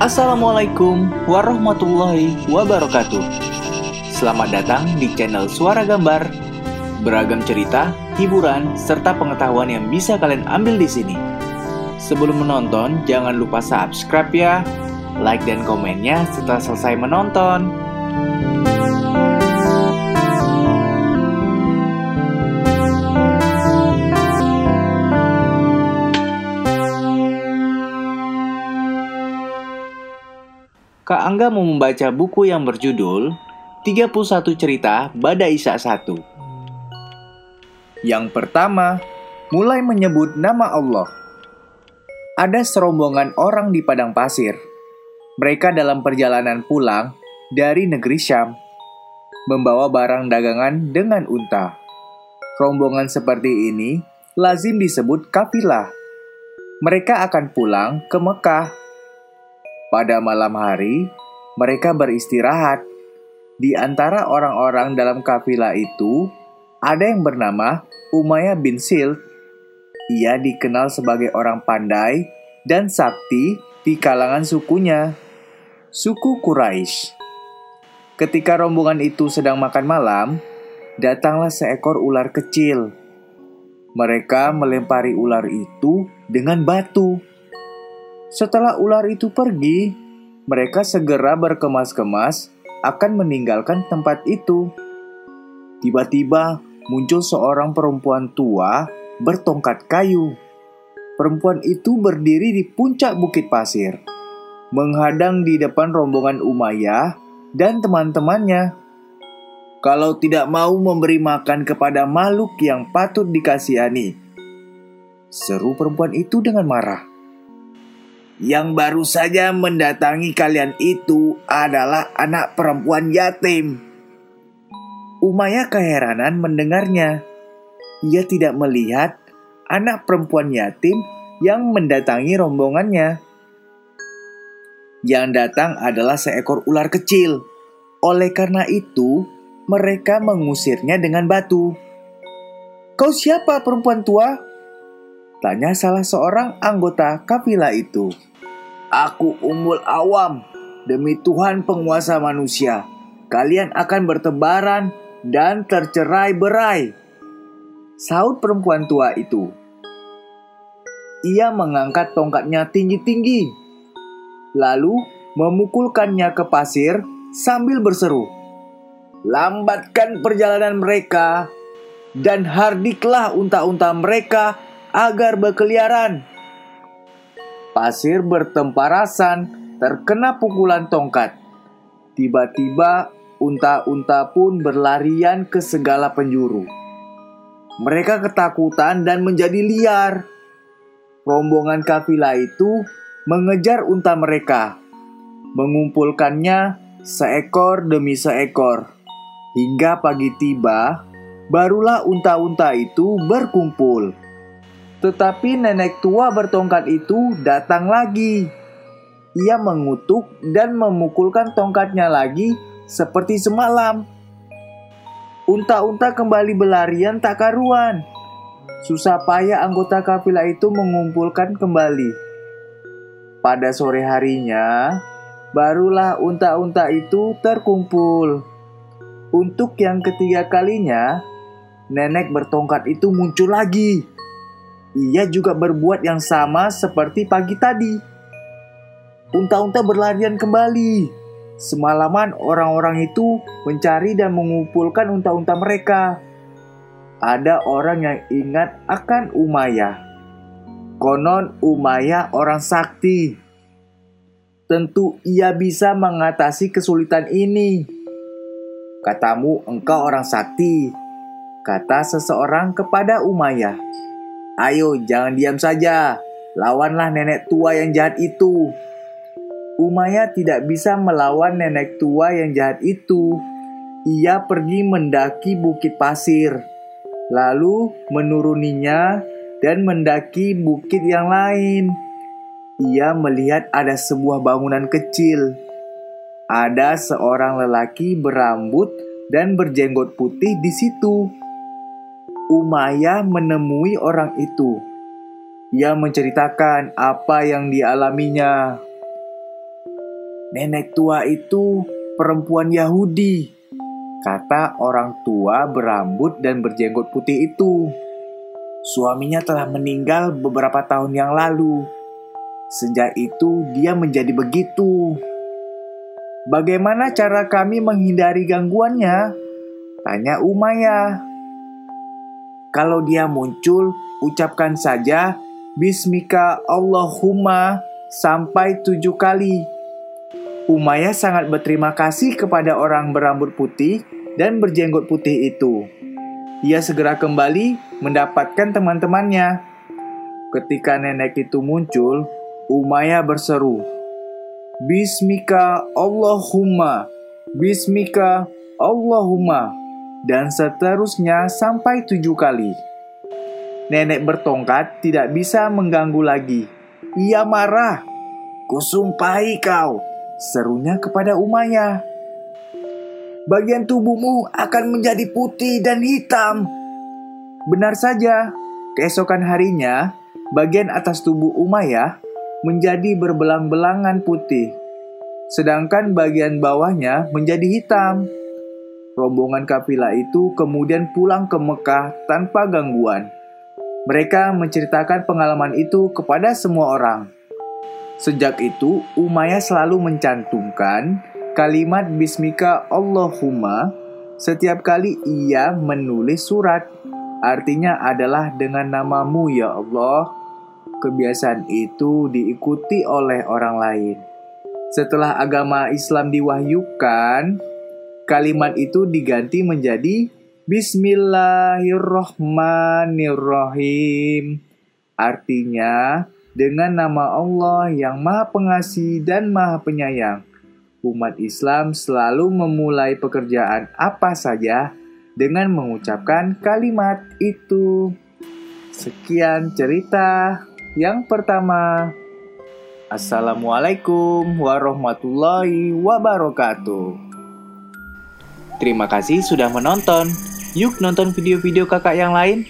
Assalamualaikum warahmatullahi wabarakatuh. Selamat datang di channel Suara Gambar. Beragam cerita, hiburan, serta pengetahuan yang bisa kalian ambil di sini. Sebelum menonton, jangan lupa subscribe ya, like dan komennya setelah selesai menonton. Kak Angga mau membaca buku yang berjudul 31 Cerita Bada Isa 1. Yang pertama, mulai menyebut nama Allah. Ada serombongan orang di padang pasir. Mereka dalam perjalanan pulang dari negeri Syam, membawa barang dagangan dengan unta. Rombongan seperti ini lazim disebut kafilah. Mereka akan pulang ke Mekah pada malam hari, mereka beristirahat. Di antara orang-orang dalam kafilah itu, ada yang bernama Umayyah bin Sil. Ia dikenal sebagai orang pandai dan sakti di kalangan sukunya, suku Quraisy. Ketika rombongan itu sedang makan malam, datanglah seekor ular kecil. Mereka melempari ular itu dengan batu setelah ular itu pergi, mereka segera berkemas-kemas akan meninggalkan tempat itu. Tiba-tiba muncul seorang perempuan tua bertongkat kayu. Perempuan itu berdiri di puncak bukit pasir, menghadang di depan rombongan Umayyah dan teman-temannya. Kalau tidak mau memberi makan kepada makhluk yang patut dikasihani, seru perempuan itu dengan marah yang baru saja mendatangi kalian itu adalah anak perempuan yatim. Umaya keheranan mendengarnya. Ia tidak melihat anak perempuan yatim yang mendatangi rombongannya. Yang datang adalah seekor ular kecil. Oleh karena itu, mereka mengusirnya dengan batu. Kau siapa perempuan tua? Tanya salah seorang anggota kafilah itu. Aku umul awam, demi Tuhan penguasa manusia, kalian akan bertebaran dan tercerai berai. Saud perempuan tua itu. Ia mengangkat tongkatnya tinggi-tinggi, lalu memukulkannya ke pasir sambil berseru, "Lambatkan perjalanan mereka dan hardiklah unta-unta mereka agar berkeliaran." Pasir bertemparasan terkena pukulan tongkat. Tiba-tiba unta-unta pun berlarian ke segala penjuru. Mereka ketakutan dan menjadi liar. Rombongan kafilah itu mengejar unta mereka, mengumpulkannya seekor demi seekor. Hingga pagi tiba, barulah unta-unta itu berkumpul. Tetapi nenek tua bertongkat itu datang lagi. Ia mengutuk dan memukulkan tongkatnya lagi seperti semalam. Unta-unta kembali berlarian tak karuan. Susah payah anggota kafilah itu mengumpulkan kembali. Pada sore harinya, barulah unta-unta itu terkumpul. Untuk yang ketiga kalinya, nenek bertongkat itu muncul lagi ia juga berbuat yang sama seperti pagi tadi. Unta-unta berlarian kembali. Semalaman orang-orang itu mencari dan mengumpulkan unta-unta mereka. Ada orang yang ingat akan Umayyah. Konon Umayyah orang sakti. Tentu ia bisa mengatasi kesulitan ini. Katamu engkau orang sakti, kata seseorang kepada Umayyah. Ayo, jangan diam saja. Lawanlah nenek tua yang jahat itu. Umaya tidak bisa melawan nenek tua yang jahat itu. Ia pergi mendaki bukit pasir, lalu menuruninya dan mendaki bukit yang lain. Ia melihat ada sebuah bangunan kecil. Ada seorang lelaki berambut dan berjenggot putih di situ. Umayyah menemui orang itu. Ia menceritakan apa yang dialaminya. Nenek tua itu perempuan Yahudi, kata orang tua berambut dan berjenggot putih itu. Suaminya telah meninggal beberapa tahun yang lalu. Sejak itu, dia menjadi begitu. Bagaimana cara kami menghindari gangguannya? Tanya Umaya. Kalau dia muncul, ucapkan saja Bismika Allahumma sampai tujuh kali. Umaya sangat berterima kasih kepada orang berambut putih dan berjenggot putih itu. Ia segera kembali mendapatkan teman-temannya. Ketika nenek itu muncul, Umaya berseru, Bismika Allahumma, Bismika Allahumma, dan seterusnya sampai tujuh kali. Nenek bertongkat tidak bisa mengganggu lagi. Ia marah. Kusumpahi kau, serunya kepada Umaya. Bagian tubuhmu akan menjadi putih dan hitam. Benar saja, keesokan harinya, bagian atas tubuh Umayyah menjadi berbelang-belangan putih, sedangkan bagian bawahnya menjadi hitam. Rombongan kafilah itu kemudian pulang ke Mekah tanpa gangguan. Mereka menceritakan pengalaman itu kepada semua orang. Sejak itu, Umayyah selalu mencantumkan kalimat Bismika Allahumma setiap kali ia menulis surat. Artinya adalah dengan namamu ya Allah kebiasaan itu diikuti oleh orang lain. Setelah agama Islam diwahyukan, kalimat itu diganti menjadi Bismillahirrohmanirrohim. Artinya, dengan nama Allah yang Maha Pengasih dan Maha Penyayang, umat Islam selalu memulai pekerjaan apa saja dengan mengucapkan kalimat itu. Sekian cerita. Yang pertama, Assalamualaikum warahmatullahi wabarakatuh. Terima kasih sudah menonton. Yuk nonton video-video kakak yang lain.